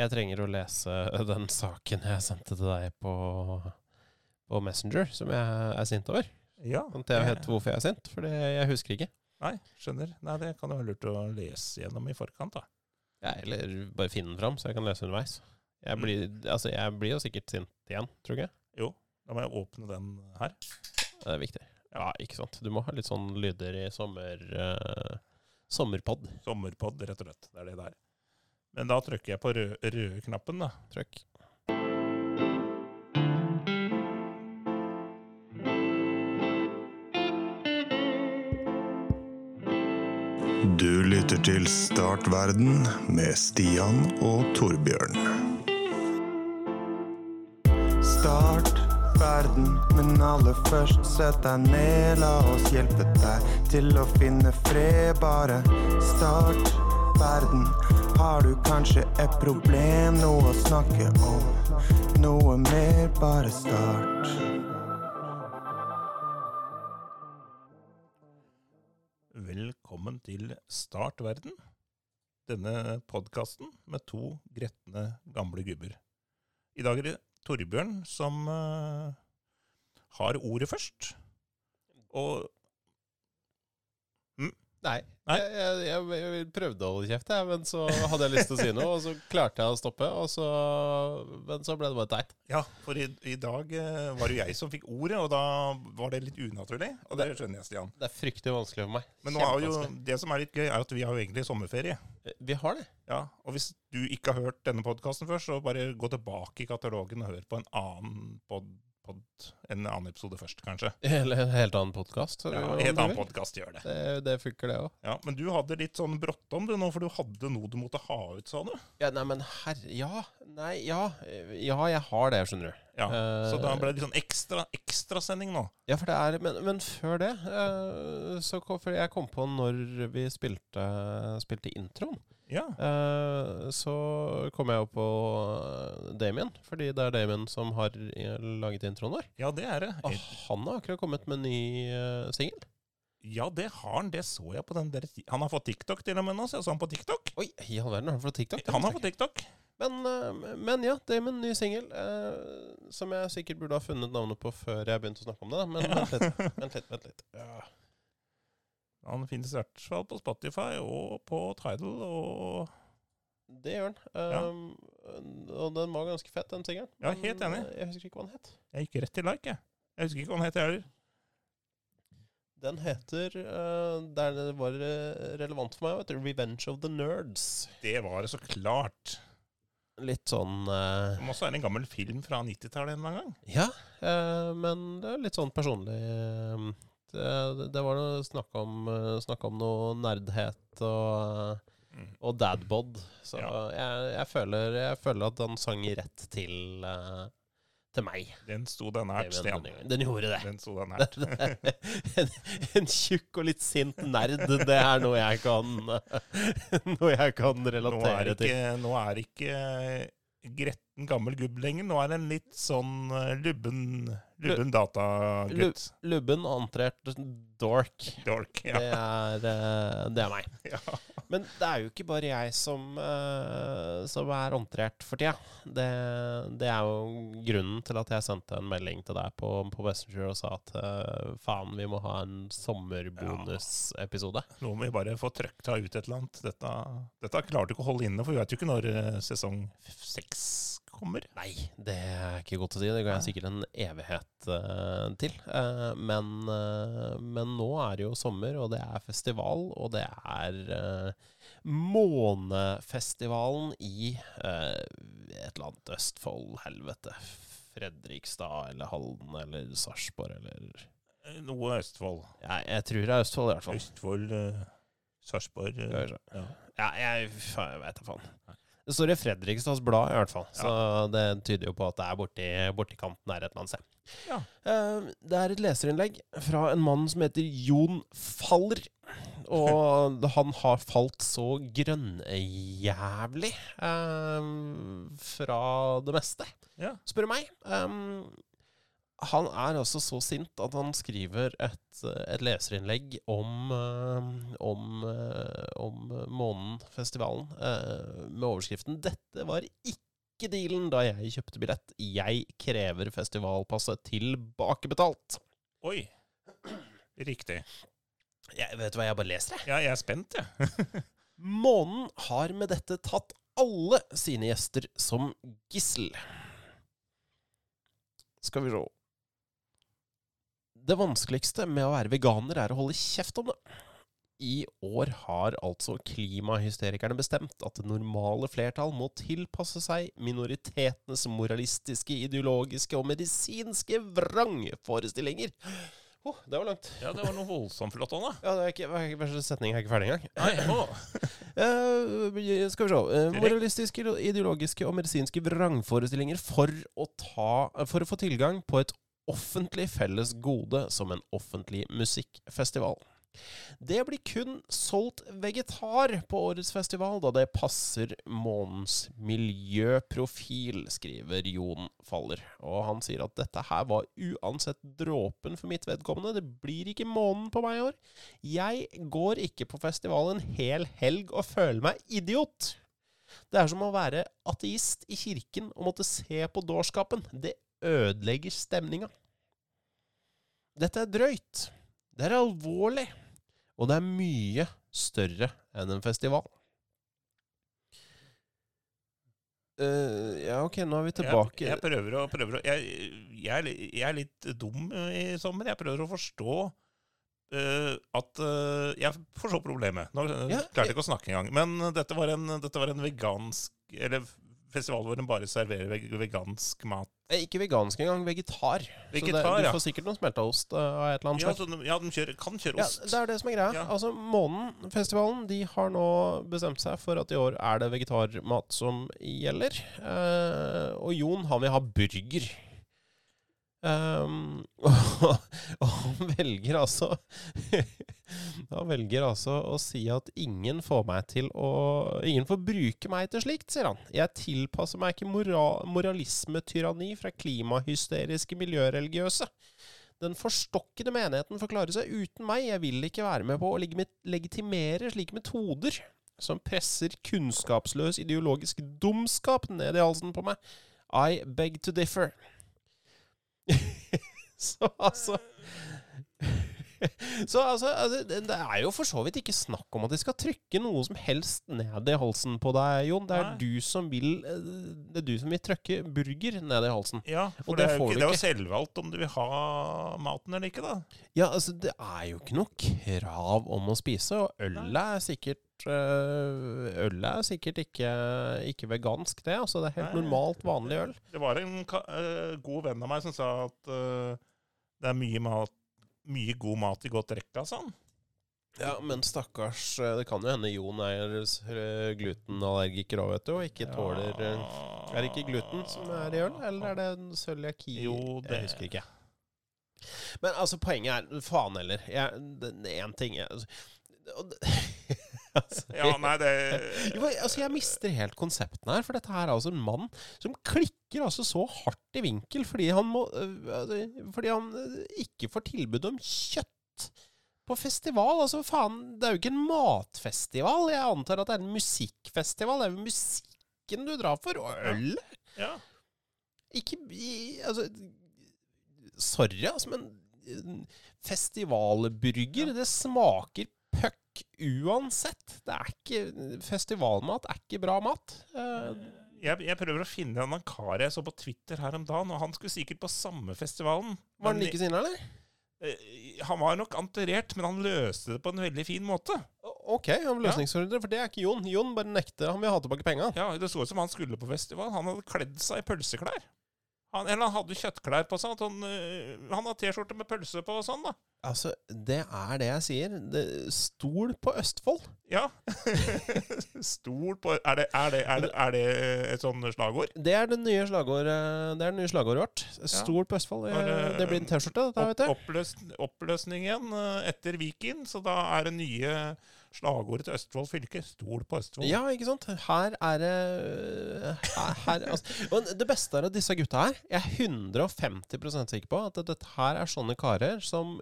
Jeg trenger å lese den saken jeg sendte til deg på, på Messenger, som jeg er sint over. Ja. Kan jeg vet hvorfor jeg er sint, for jeg husker ikke. Nei, skjønner. Nei, Det kan jo være lurt å lese gjennom i forkant, da. Ja, eller bare finne den fram, så jeg kan lese underveis. Jeg Mm. blir, altså, jeg blir jo sikkert sint igjen, tror jeg. Jo, da må jeg åpne den her. Det er viktig. Ja, ikke sant. Du må ha litt sånn lyder i sommer... Uh, sommerpod. Sommerpod, rett og slett. Det er det der. Men da trykker jeg på rød, røde knappen, da. Trykk. Du lytter til Startverden med Stian og Torbjørn. Start verden, men aller først sett deg ned. La oss hjelpe deg til å finne fred. Bare start verden. Har du kanskje et problem, noe å snakke om? Noe mer, bare start. Velkommen til Start verden. Denne podkasten med to gretne gamle gubber. I dag er det Torbjørn som eh, har ordet først. Og Nei. Nei. Jeg, jeg, jeg, prøvde å holde kjeft, jeg, men så hadde jeg lyst til å si noe, og så klarte jeg å stoppe, så, men så ble det bare teit. ja, for i, i dag eh, var det jo jeg som fikk ordet, og da var det litt unaturlig. Og det skjønner jeg, Stian. Det er fryktelig vanskelig for meg. Men nå er jo, det som er litt gøy, er at vi har jo egentlig sommerferie. Vi har det. Ja, Og hvis du ikke har hørt denne podkasten før, så bare gå tilbake i katalogen og hør på en annen pod, pod, en annen episode først, kanskje. Eller en helt annen podkast. Ja, en helt annen podkast gjør det. Det, det funker, det òg. Ja, Men du hadde litt sånn bråttom du nå, for du hadde noe du måtte ha ut, sa du? Ja, nei, men herre Ja. Nei, ja. Ja, jeg har det, skjønner du. Ja, Så da Eh, ble det litt sånn ekstra ekstrasending nå. Ja, for det er Men, men før det, eh, så kom, jeg kom på når vi spilte, spilte introen. Ja, Eh, så kom jeg jo på eh, Damien, fordi det er Damien som har eh, laget introen vår. ja det er det. Og han har akkurat kommet med en ny uh, singel. Ja, det har han. Det så jeg på den der Han har fått TikTok til og med nå, så jeg så han på TikTok. Oi, i all verden, har han fått TikTok? Han har fått TikTok. Men, men ja, Damien, ny singel. eh, som jeg sikkert burde ha funnet navnet på før jeg begynte å snakke om det. Men Ja. vent litt. Vent litt, vent litt. Ja. Han finnes i hvert fall på Spotify og på Tidal og Det gjør han. Um, Og den var ganske fett, den singelen. Ja, helt enig. eh, Jeg husker ikke hva den het. Jeg gikk rett til like, jeg. Jeg husker ikke hva han heter heller. Den heter uh, Der det var eh, relevant for meg, vet du, 'Revenge of the Nerds'. Det var det så klart. Litt sånn uh, må også være en gammel film fra 90-tallet en eller annen gang. Ja, uh, men det er litt sånn personlig. Eh, Det, det var noe snakk om, eh, snakk om noe nerdhet og, Mm. og dadbod. Så Ja. jeg, jeg, føler, jeg føler at han sang rett til, eh, til meg. Den sto deg nært, Stian. den, gjorde det. Den sto deg nært. en, en tjukk og litt sint nerd, det er noe jeg kan Noe jeg kan Nå er relatere til. ikke, nå er ikke gretten gammel gubb lenger. Nå er det en litt sånn lubben, lubben datagutt. Lubben, antrert dork. Dork. Det, er, eh, det er meg. ja. Men det er jo ikke bare jeg som, eh, som er antrert for tida. Det, det er jo grunnen til at jeg sendte en melding til deg på, på Messenger og sa at eh, faen, vi må ha en sommerbonusepisode. Nå må vi bare få trøkta ut et eller annet. Dette, dette klarte du ikke å holde inne, for vi vet jo ikke når sesong seks kommer. Nei, det er ikke godt å si. Det går jeg sikkert en evighet uh, til. Uh, men, uh, men nå er det jo sommer, og det er festival, og det er Månefestivalen i et eller annet Østfold, helvete. Fredrikstad eller Halden eller Sarpsborg eller Noe Østfold. ja, Jeg tror det er Østfold, i hvert fall. Østfold, Sarpsborg ja. Ja, jeg, jeg vet da faen. Det står i Fredrikstads Blad, i hvert fall. Så det tyder jo på at det er borti, borti kanten her et eller annet sted. Ja. Eh, det er et leserinnlegg fra en mann som heter Jon Faller. Og han har falt så grønnjævlig eh, fra det meste, Ja. spør du meg. Um, Han er altså så sint at han skriver et, et leserinnlegg om, eh, om, eh, om Månen-festivalen eh, med overskriften 'Dette var ikke dealen da jeg kjøpte billett. Jeg krever festivalpasset tilbakebetalt'. Oi. Riktig. Jeg vet du hva, jeg bare leser, jeg. Ja, jeg er spent, jeg. Månen har med dette tatt alle sine gjester som gissel. Skal vi se Det vanskeligste med å være veganer er å holde kjeft om det. I år har altså klimahysterikerne bestemt at det normale flertall må tilpasse seg minoritetenes moralistiske, ideologiske og medisinske vrangforestillinger. Oh, det var langt. Ja, det var noe voldsomt flott, Anna. Ja, det er ikke, Verste setning er ikke ferdig engang. Nei, å. Eh, skal vi se Uh, Moralistiske, ideologiske og medisinske vrangforestillinger for å, ta, for å få tilgang på et offentlig felles gode som en offentlig musikkfestival. Det blir kun solgt vegetar på årets festival, da det passer månens miljøprofil, skriver Jon Faller. Og han sier at dette her var uansett dråpen for mitt vedkommende. Det blir ikke månen på meg i år. Jeg går ikke på festival en hel helg og føler meg idiot. Det er som å være ateist i kirken og måtte se på dårskapen. Det ødelegger stemninga. Dette er drøyt. Det er alvorlig. Og det er mye større enn en festival. Uh, ja, ok, nå er vi tilbake. Jeg, jeg prøver å, prøver å jeg, jeg, jeg er litt dum i sommer. Jeg prøver å forstå uh, at uh, Jeg forstår problemet. Nå eh, Ja, klarte jeg ikke å snakke engang. Men dette var en, dette var en vegansk Eller festival hvor de bare serverer veg, vegansk mat. Eh, Ikke vegansk engang, vegetar. Vegetar, så det, ja. du får sikkert noe smelteost ost av et eller annet Ja, slag. de- ja, de kjører, kan kjøre Ja, ost. det er det som er greia. Ja. Altså, Månen-festivalen de har nå bestemt seg for at i år er det vegetarmat som gjelder. Eh, og Jon han vil ha burger. Um, og, og han velger altså Han velger altså å si at ingen får meg til å Ingen får bruke meg til slikt, sier han. Jeg tilpasser meg ikke moral, moralismetyranni fra klimahysteriske miljøreligiøse. Den forstokkede menigheten får klare seg uten meg. Jeg vil ikke være med på å legitimere slike metoder som presser kunnskapsløs ideologisk dumskap ned i halsen på meg. I beg to differ. Så altså Så altså, altså det, er jo for så vidt ikke snakk om at de skal trykke noe som helst ned i halsen på deg, Jon. Det er Nei. du som vil eh, Det er du som vil trykke burger ned i halsen. Ja, for Og det, det er jo ikke, det er selvvalgt om du vil ha maten eller ikke, da. Ja, altså det er jo ikke noe krav om å spise, og ølet er sikkert Øl Ølet er sikkert ikke, ikke vegansk, det. Altså det er helt Nei. normalt, vanlig øl. Det var en eh, god venn av meg som sa at uh, det er mye, mat, mye god mat i godt rekke, altså. Ja, men stakkars øh, Det kan jo hende Jon er øh, glutenallergiker òg, vet du, og ikke tåler øh, Er det ikke gluten som er i øl, eller er det en cøliaki? Jo, Det jeg husker ikke jeg. Men altså, poenget er Faen heller. Én ting er altså, og det- Ja, nei, det Jo, altså, jeg mister helt konseptene her, for dette her er altså en mann som klikker altså så hardt i vinkel fordi han må øh, altså, Fordi han øh, ikke får tilbud om kjøtt på festival. Altså, faen, det er jo ikke en matfestival. Jeg antar at det er en musikkfestival. Det er jo musikken du drar for, og øl. Ja. Ikke Altså Sorry, altså, men eh, festivalburger, det smaker puck uansett. Det er ikke Festivalmat er ikke bra mat. Eh, Jeg, jeg prøver å finne en kar jeg så på Twitter her om dagen, og han skulle sikkert på samme festivalen. var han like sinna, eller? eh, Han var nok anterert, men han løste det på en veldig fin måte. Ok, løsningsorientert, for det er ikke Jon. Jon bare nekter. Han vil ha tilbake penga. Ja, Det så ut som han skulle på festival. Han hadde kledd seg i pølseklær. Han, eller han hadde kjøttklær på seg. Sånn, Han, eh, han hadde T-skjorte med pølse på og sånn, da. Altså, det er det jeg sier. Det, stol på Østfold. Ja. Stol på er det, er, det, er, det, er det et sånt slagord? Det er det nye slagordet Det er nye slagordet vårt. Stol på Østfold. Det- Eh, blir en T-skjorte, dette, vet du. oppløs, oppløsningen eh, etter Viken, så da er det nye slagordet til Østfold fylke. Stol på Østfold. Ja, ikke sant? Her er det her, her, altså. Det beste er at disse gutta her Jeg er 150% sikker på at dette her er sånne karer som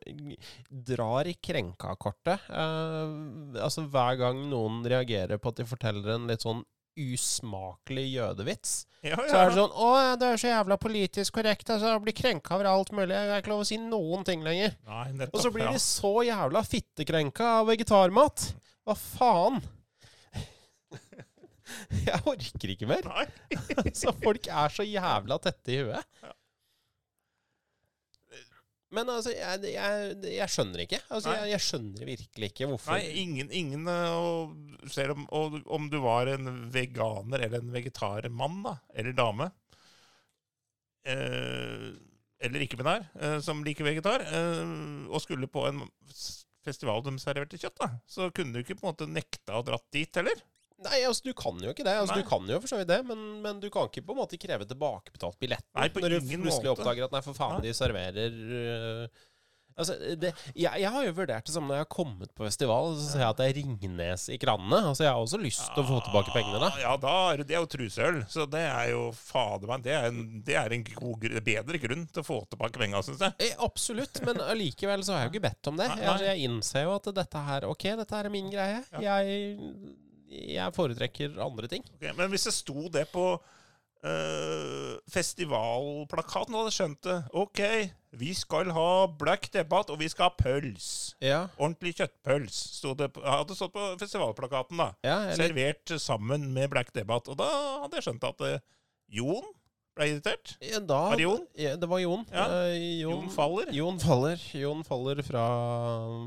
drar i krenka-kortet. Eh, altså Hver gang noen reagerer på at de forteller en litt sånn usmakelig jødevits, Ja, så er det sånn 'Å, det er så jævla politisk korrekt. Altså, jeg blir krenka over alt mulig. Jeg har ikke lov å si noen ting lenger.' Nei, nettopp. Og så blir ja. de så jævla fittekrenka av vegetarmat. Hva faen? Jeg orker ikke mer. Så folk er så jævla tette i huet. Men altså, jeg, jeg, jeg skjønner ikke. Altså, jeg, jeg skjønner virkelig ikke hvorfor Nei, ingen, ingen eh, og Selv om, og, om du var en veganer eller en vegetarmann, da, eller dame, eh, eller ikke-binær, eh, som liker vegetar, eh, og skulle på en festival de serverte kjøtt, da, så kunne du ikke på en måte nekta å dratt dit heller. Nei, altså, du kan jo ikke det. Altså, du kan jo for så vidt det, men, men du kan ikke på en måte kreve tilbakebetalt billett Nei, når du plutselig måte. oppdager at nei, for faen, de serverer uh, Altså, det, jeg, jeg har jo vurdert det samme når jeg har kommet på festival. Så ser jeg at det er Ringnes i kranene. Altså, jeg har også lyst til å få tilbake pengene, da. Ja, da er det, det er jo trusøl. Så det er jo fader meg Det er en, det er en god, bedre grunn til å få tilbake penga, syns jeg. Eh, absolutt, men allikevel så har jeg jo ikke bedt om det. Jeg, altså, jeg innser jo at dette her Ok, dette her er min greie. Jeg, jeg foretrekker andre ting. Okay, men hvis det sto det på øh, festivalplakaten, hadde jeg skjønt det. OK, vi skal ha black debatt, og vi skal ha pøls. Ja, Ordentlig kjøttpøls. Sto det hadde stått på festivalplakaten, da. ja eller Servert sammen med black debatt. Og da hadde jeg skjønt at øh, Jon ble irritert. ja, da, Var det Jon? Ja, det var Jon. Ja. Uh, Jon faller. Jon faller. Jon faller fra,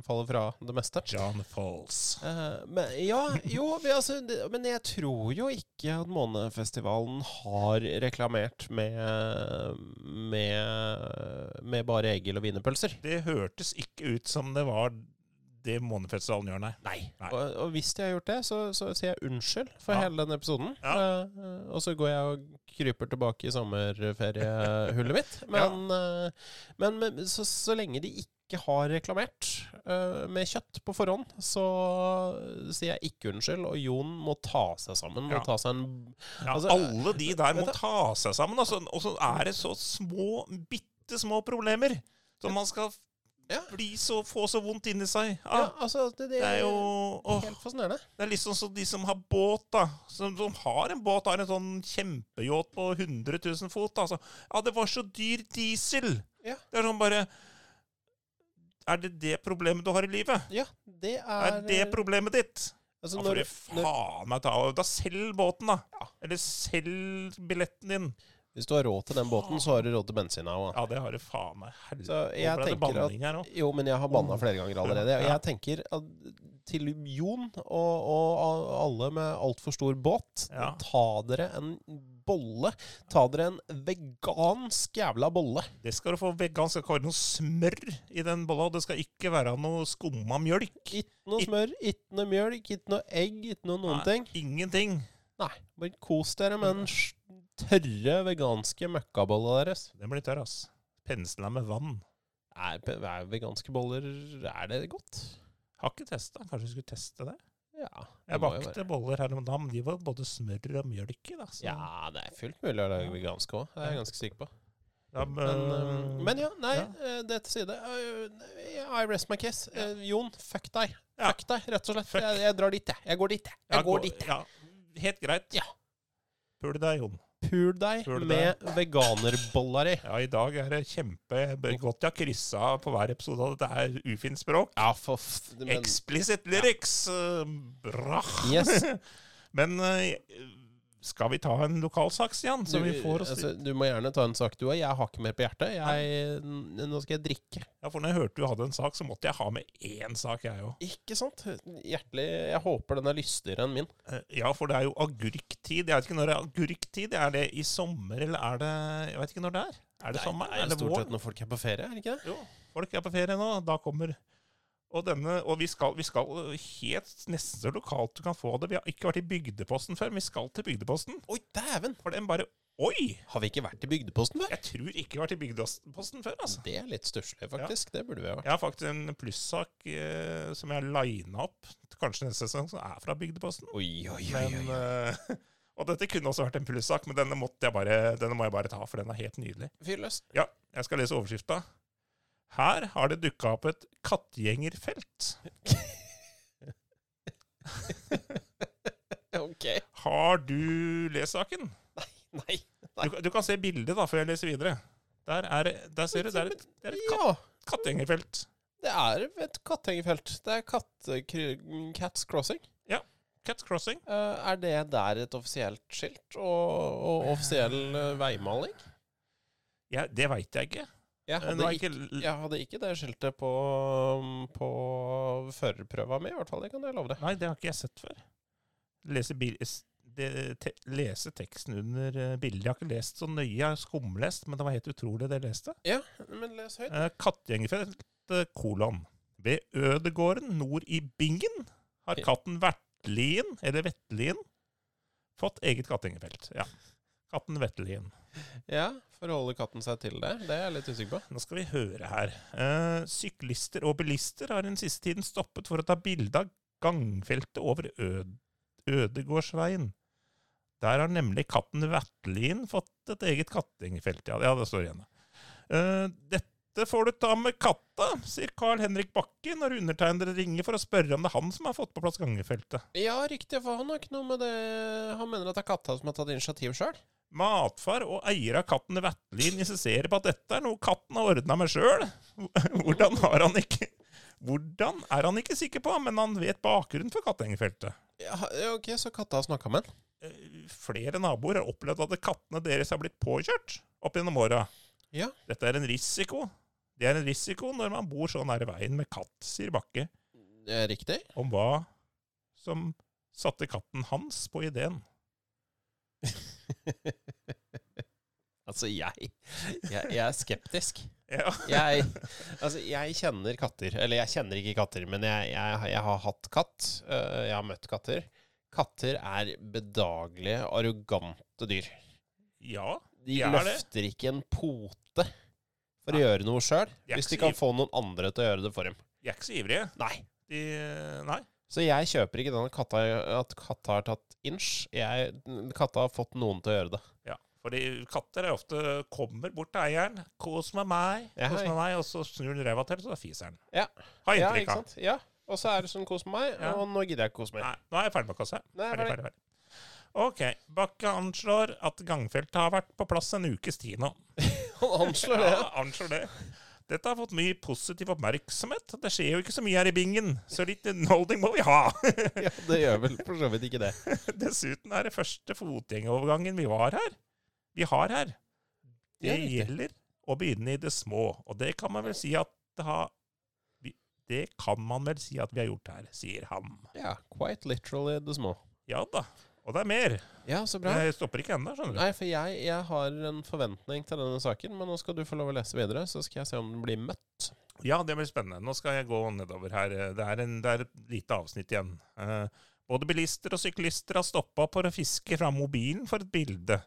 faller fra det meste. John Falls. Uh, men ja, jo, altså, det, men jeg tror jo ikke at Månefestivalen har reklamert med, med, med bare egil og wienerpølser. Det hørtes ikke ut som det var det Månefestivalen gjør, nei. Nei. Nei. Og, og hvis de har gjort det, så, så sier jeg unnskyld for Ja. hele den episoden. Ja. Uh, og så går jeg og kryper tilbake i sommerferiehullet mitt. Men, eh, men, men så, så lenge de ikke har reklamert uh, med kjøtt på forhånd, så sier jeg ikke unnskyld. Og Jon må ta seg sammen Ja. og ta seg en Ja, Altså, alle de der må ta seg sammen, altså, og så er det så små, bitte små problemer. Som man skal Ja. bli så, få så vondt inni seg. Ja, Ja, altså, det, det, det er jo åh, helt fascinerende. Det er liksom som de som har båt, da. Som, som har en båt, har en sånn kjempeyacht på 100 000 fot. Altså. Ja, det var så dyr diesel! Ja. Det er sånn bare Er det det problemet du har i livet? Ja, det er Er det problemet ditt? altså, Da får når, du faen meg ta Da selg båten, da. Ja. Eller selg billetten din. Hvis du har råd til den båten, så har du råd til bensina òg. Ja, det har du faen meg. Så jeg tenker at. Jo, men jeg har banna flere ganger allerede. Jeg, Jeg tenker at til Jon og, og alle med altfor stor båt, Ja. ta dere en bolle. Ta dere en vegansk jævla bolle. Det skal du få vegansk. Det skal ikke være noe smør i den bolla. og Det skal ikke være noe skumma mjølk. Ikke noe smør, ikke noe mjølk, ikke noe egg, ikke noe noen Nei, ting. Ingenting. Nei, bare kos dere med den s- tørre veganske møkkabolla deres. Den blir tørr, ass. Pensla med vann. Er, er veganske boller Er det godt? Har ikke testa. Kanskje vi skulle teste det? Ja. det Jeg bakte boller her om dagen. De var både smør og mjølk i. da. så- Ja, det er fullt mulig å lage veganske òg. Det er jeg ganske sikker på. Ja, Men, men, men ja, nei, ja. eh, det til side. Eh, I rest my case. Ja. Jon, fuck deg. Fuck deg, rett og slett. Jeg, jeg drar dit, jeg. Jeg går dit, jeg. Jeg går gå- dit, jeg. Helt greit. Ja. Pul deg, Jon. Pul deg Pul deg. med veganerboller i. Ja, i dag er det kjempegodt jeg har kryssa på hver episode av dette er ufint språk. Ja, for f... Men, Explicit lyrics. eh, Bra. yes. Men eh, skal vi ta en lokalsak, Stian? Så vi får oss altså, du må gjerne ta en sak, du òg. Jeg har ikke mer på hjertet. Jeg, nå skal jeg drikke. Ja, for når jeg hørte du hadde en sak, så måtte jeg ha med én sak, jeg òg. Ikke sant? Hjertelig. Jeg håper den er lystigere enn min. Ja, for det er jo agurktid. Jeg vet ikke når det er agurktid. Er det i sommer, eller er det Jeg vet ikke når det er. Er det Nei, sommer? Det er Er det stort vår? sett når folk er på ferie, er det ikke det? Jo, folk er på ferie nå. Da kommer Og, denne, og vi, skal, vi skal helt nesten så lokalt du kan få det. Vi har ikke vært i Bygdeposten før, men vi skal til Bygdeposten. Oi, dæven! For den bare Oi! Har vi ikke vært i Bygdeposten før? Jeg tror ikke vi har vært i Bygdeposten før, altså. Det er litt stusslig, faktisk. Det burde vi ha vært. Jeg har faktisk en plussak eh, som jeg har lina opp. kanskje neste sesong som er fra Bygdeposten. Oi, oi, oi. Men, oi. eh, og dette kunne også vært en plussak, men denne, måtte jeg bare, denne må jeg bare ta, for den er helt nydelig. Fyrløs. Ja, jeg skal lese overskrifta. Her har det dukka opp et kattgjengerfelt. ok. Har du lest saken? Nei. Du, du kan se bildet da, før jeg leser videre. Der, er, der ser du, det er et, det er et Ja. kattgjengerfelt. Det er et katthengefelt. Det er katte, Cats Crossing. Ja. Cats Crossing. Eh, er det der et offisielt skilt og, og offisiell eh, veimaling? Ja, det veit jeg ikke. Jeg hadde, ikke, jeg hadde ikke det skiltet på, på førerprøva mi, i hvert fall. Det kan jeg love deg. Nei, det har ikke jeg sett før. Lese, bil, det, te, lese teksten under eh, bildet. Jeg har ikke lest så nøye, jeg har skumlest, men det var helt utrolig det jeg leste. Ja, men les høyt. Eh, Kattegjengerfelt, eh, kolon. Ved Ødegården nord i Bingen har katten Vertlien, eller Vettlien, fått eget kattgjengefelt. Ja. Katten Vettlien. Ja, Forholder katten seg til det? Det er jeg litt usikker på. Nå skal vi høre her. Eh, syklister og bilister har den siste tiden stoppet for å ta bilde av gangfeltet over Ød Ødegårdsveien. Der har nemlig katten Vertlin fått et eget kattingfelt. Ja, ja, det står igjen. Eh, dette får du ta med katta, sier Carl Henrik Bakke når undertegnede ringer for å spørre om det er han som har fått på plass gangefeltet. Ja, riktig, for han har ikke noe med det Han mener at det er katta som har tatt initiativ sjøl. Matfar og eier av katten Vertlin insisterer på at dette er noe katten har ordna med sjøl. Hvordan Hvordan er han ikke sikker på, men han vet bakgrunnen for kattengerfeltet. Ja, ok, så katta har snakka med han? Eh, Flere naboer har opplevd at kattene deres har blitt påkjørt opp gjennom åra. Ja. Dette er en risiko. Det er en risiko når man bor så nær veien med katt, sier Bakke, Det er Riktig. om hva som satte katten hans på ideen. Altså, jeg, jeg Jeg er skeptisk. Ja, Jeg, altså, jeg kjenner katter. Eller jeg kjenner ikke katter, men jeg, jeg, jeg har hatt katt. Uh, Jeg har møtt katter. Katter er bedagelige, arrogante dyr. ja De De er det. løfter ikke en pote for å gjøre noe sjøl, hvis de kan få noen andre til å gjøre det for dem. de er ikke så ivrige. Nei. De, nei. Så jeg kjøper ikke den katta, at katta har tatt inch. Jeg, katta har fått noen til å gjøre det. Ja, fordi katter er ofte kommer bort til eieren. 'Kos med meg', Ja, kos med meg, og så snur den ræva til, så fiser den. Ja. Har Ja, inntrykk ikke av. Ja. Og så er det sånn kos med meg, Ja. og nå gidder jeg ikke kose mer. Nei, nå er jeg ferdig med. Nei, Ferdig, ferdig. ferdig, ferdig. Ok, Bakke anslår at gangfeltet har vært på plass en ukes tid nå. Han anslår det. Ja, anslår det. Dette har fått mye positiv oppmerksomhet. Det skjer jo ikke så mye her i bingen, så litt underholdning må vi ha. Ja, det gjør vel for så vidt ikke det. Dessuten er det første fotgjengerovergangen vi var her. Vi har her. Det gjelder å begynne i det små, og det kan man vel si at det har Det kan man vel si at vi har gjort her, sier han. Ja, quite literally the små. Ja da. Og det er mer. Ja, så bra. Jeg stopper ikke ennå, skjønner du. Nei, for jeg, jeg har en forventning til denne saken, men nå skal du få lov å lese videre, så skal jeg se om den blir møtt. Ja, det blir spennende. Nå skal jeg gå nedover her. Det er, en, det er et lite avsnitt igjen. Eh, både bilister og syklister har stoppa for å fiske fra mobilen for et bilde.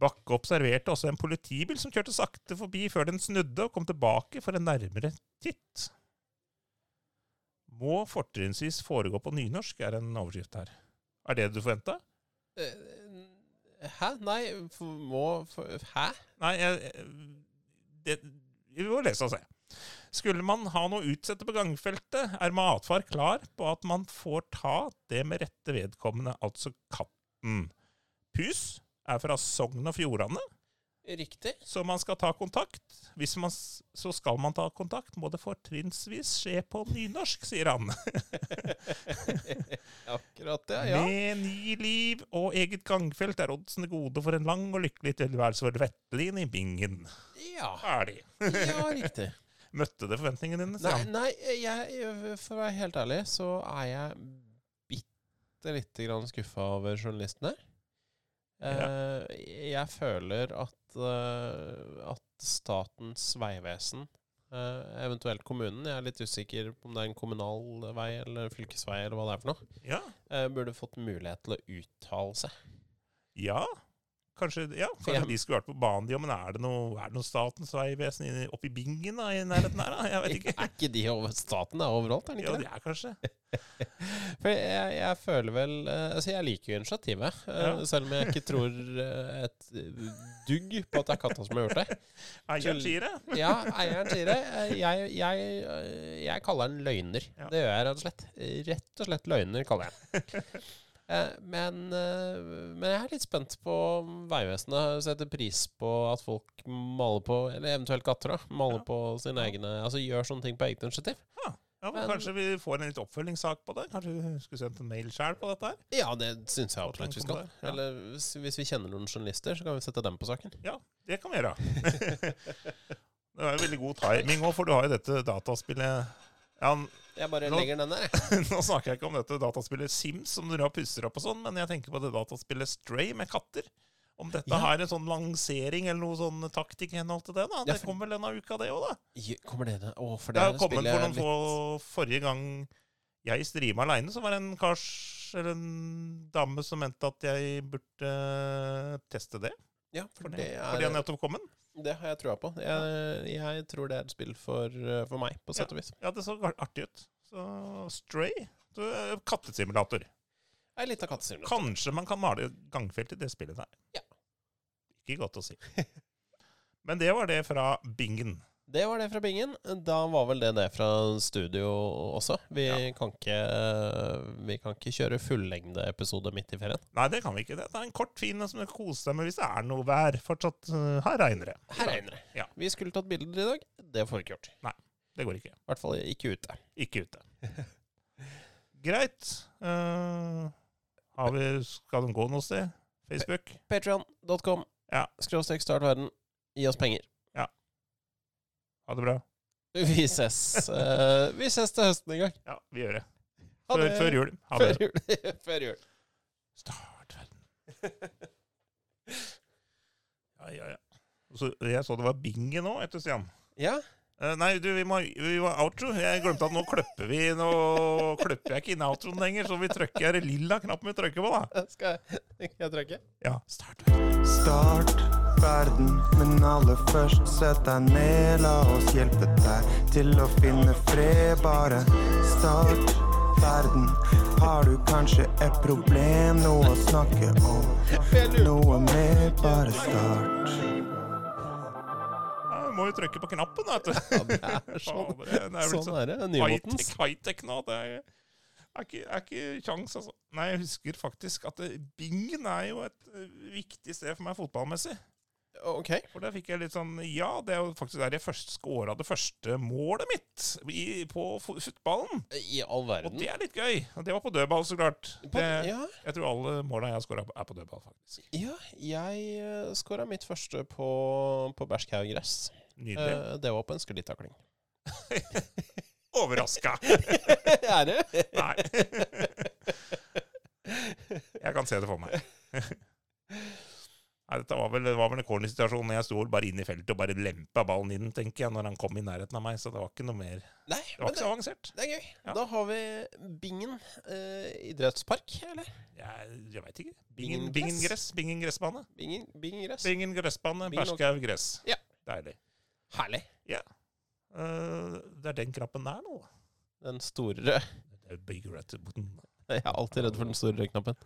Bakke observerte også en politibil som kjørte sakte forbi før den snudde og kom tilbake for en nærmere titt. Må fortrinnsvis foregå på nynorsk, er en overskrift her. Er det det du forventa? Eh, Hæ? Nei, må Hæ? Nei, jeg, det, vi må lese og se. Skulle man ha noe å utsette på gangfeltet, er matfar klar på at man får ta det med rette vedkommende, altså katten. Pus er fra Sogn og Fjordane, Riktig. så man skal ta kontakt. Hvis man, så skal man ta kontakt, må det fortrinnsvis skje på nynorsk, sier han. Akkurat det, ja. Med ny liv og eget gangfelt er oddsene gode for en lang og lykkelig tilværelse for Vettelin i Bingen. Ja, Ferdig. ja riktig. Møtte det forventningene dine? Nei, nei jeg, for å være helt ærlig, så er jeg bitte lite grann skuffa over journalisten her. Ja. jeg føler at, eh, at Statens vegvesen, eh, eventuelt kommunen, jeg er litt usikker på om det er en kommunal vei eller fylkesvei eller hva det er for noe, Ja. eh, burde fått mulighet til å uttale seg. ja. Kanskje, ja, kanskje de skulle vært på banen, de òg, men er det noe, er det noe Statens vegvesen oppi bingen da, i nærheten her? da? Jeg vet ikke. Er ikke de over staten er overalt, er de Ja, ikke de det? er kanskje For jeg, jeg føler vel eh, Altså, jeg liker jo initiativet, eh, Ja. selv om jeg ikke tror eh, et dugg på at det er katta som har gjort det. Eieren sier det. Ja, eieren sier det. Jeg, jeg, jeg kaller den løgner. Ja. Det gjør jeg rett og slett. Rett og slett løgner, kaller jeg den. Eh, Men, eh, men jeg er litt spent på Vegvesenet setter pris på at folk maler på, eller eventuelt katter, da, maler Ja. på sine egne Altså gjør sånne ting på eget initiativ. Ja, men, Men- Kanskje vi får en litt oppfølgingssak på det? Kanskje vi skulle sendt en mail sjøl på dette her? Ja, det syns jeg absolutt vi skal. Ja. Eller hvis, hvis vi kjenner noen journalister, så kan vi sette dem på saken. Ja, det kan vi gjøre. det er veldig god timing òg, for du har jo dette dataspillet ja, Jeg bare Nå- legger den der. Nå snakker jeg ikke om dette dataspillet Sims, som dere pusser opp og sånn, men jeg tenker på det dataspillet Stray med katter. Om dette Ja. har en sånn lansering eller noe sånn taktikk i henhold til det, da. Ja, Det for- kom vel denne uka, det òg, da. Ja, Kommer det Å, for Det det har er kommet for noen litt få Forrige gang jeg streama aleine, så var det en kars eller en dame som mente at jeg burde teste det. Ja, for for det, er, for det er, nettopp kommet? det har jeg trua på. Jeg, jeg tror det er et spill for, eh, for meg, på sett og vis. Ja, det så artig ut. Så Stray du, eh, Kattesimulator. Litt av kattesimulator. Kanskje man kan male gangfelt i det spillet der. Ja. Ikke godt å si. Men det var det fra Bingen. Det var det fra Bingen. Da var vel det det fra studio også. Vi, Ja. kan, ikke, vi kan ikke kjøre fullengdeepisode midt i ferien. Nei, det kan vi ikke. Det er en kort, fin som du koser kose deg med hvis det er noe vær. Fortsatt, eh, her regner det. Her regner det. Ja. Vi skulle tatt bilder i dag. Det får vi ikke gjort. Nei, Det går ikke. I hvert fall ikke ute. Ikke ute. Greit. Uh, har vi, skal den gå noe sted? Facebook? Patreon.com. Ja. Skråstrek startverden. Gi oss penger. Ha det bra. Vi ses, Uh, vi ses til høsten en gang. Ja, vi gjør det. Ha Før, det. før jul. Ha Før det. jul. Før jul. Start verden. Ja, ja, ja. Så jeg så det var bingen nå, etter Stian. Ja. Uh, nei, du, vi må, vi må outro. Jeg glemte at nå kløpper vi Nå kløpper jeg ikke inn outroen lenger, så vi trykker er det lilla knappen vi trykker på, da. Skal jeg, jeg trykke? Ja, start verden. Start verden, men aller først sett deg ned. La oss hjelpe deg til å finne fred. Bare start verden. Har du kanskje et problem, noe å snakke om? Noe mer, bare start. Ja, må jo trykke på knappen, vet du. Ja, det er sånn. Det er Sånn så er det. Nymotens. high-tech high-tech nå. Det er, er ikke, er ikke kjangs, altså. Nei, jeg husker faktisk at det, bingen er jo et eh, viktig sted for meg fotballmessig. Ok. For der fikk jeg litt sånn Ja, det er jo faktisk der jeg først scora det første målet mitt i, på fotballen. I all Og det er litt gøy. Det var på dødball, så klart. På, Det, ja, jeg tror alle måla jeg har scora, er på dødball, faktisk. ja, jeg scora mitt første på, på Bæsjkau gress. Nydelig. Eh, det var på en sklitakling. Overraska! er du? Nei. Jeg kan se det for meg. Nei, dette var vel, det var vel en cornersituasjon når jeg sto bare inn i feltet og bare lempa ballen inn, tenker jeg, når han kom i nærheten av meg. Så det var ikke noe mer Nei, Det var ikke så avansert. det er gøy. Ja. Da har vi Bingen eh, idrettspark, eller? Jeg, jeg veit ikke. Bingen Bingen, gress? bingen gressbane? Bingen, Bingen gress. Bingen gressbane, Berskau gress. Ja. Deilig. Herlig. Eh, det er den knappen der nå. Den store. Jeg er alltid redd for den store knappen.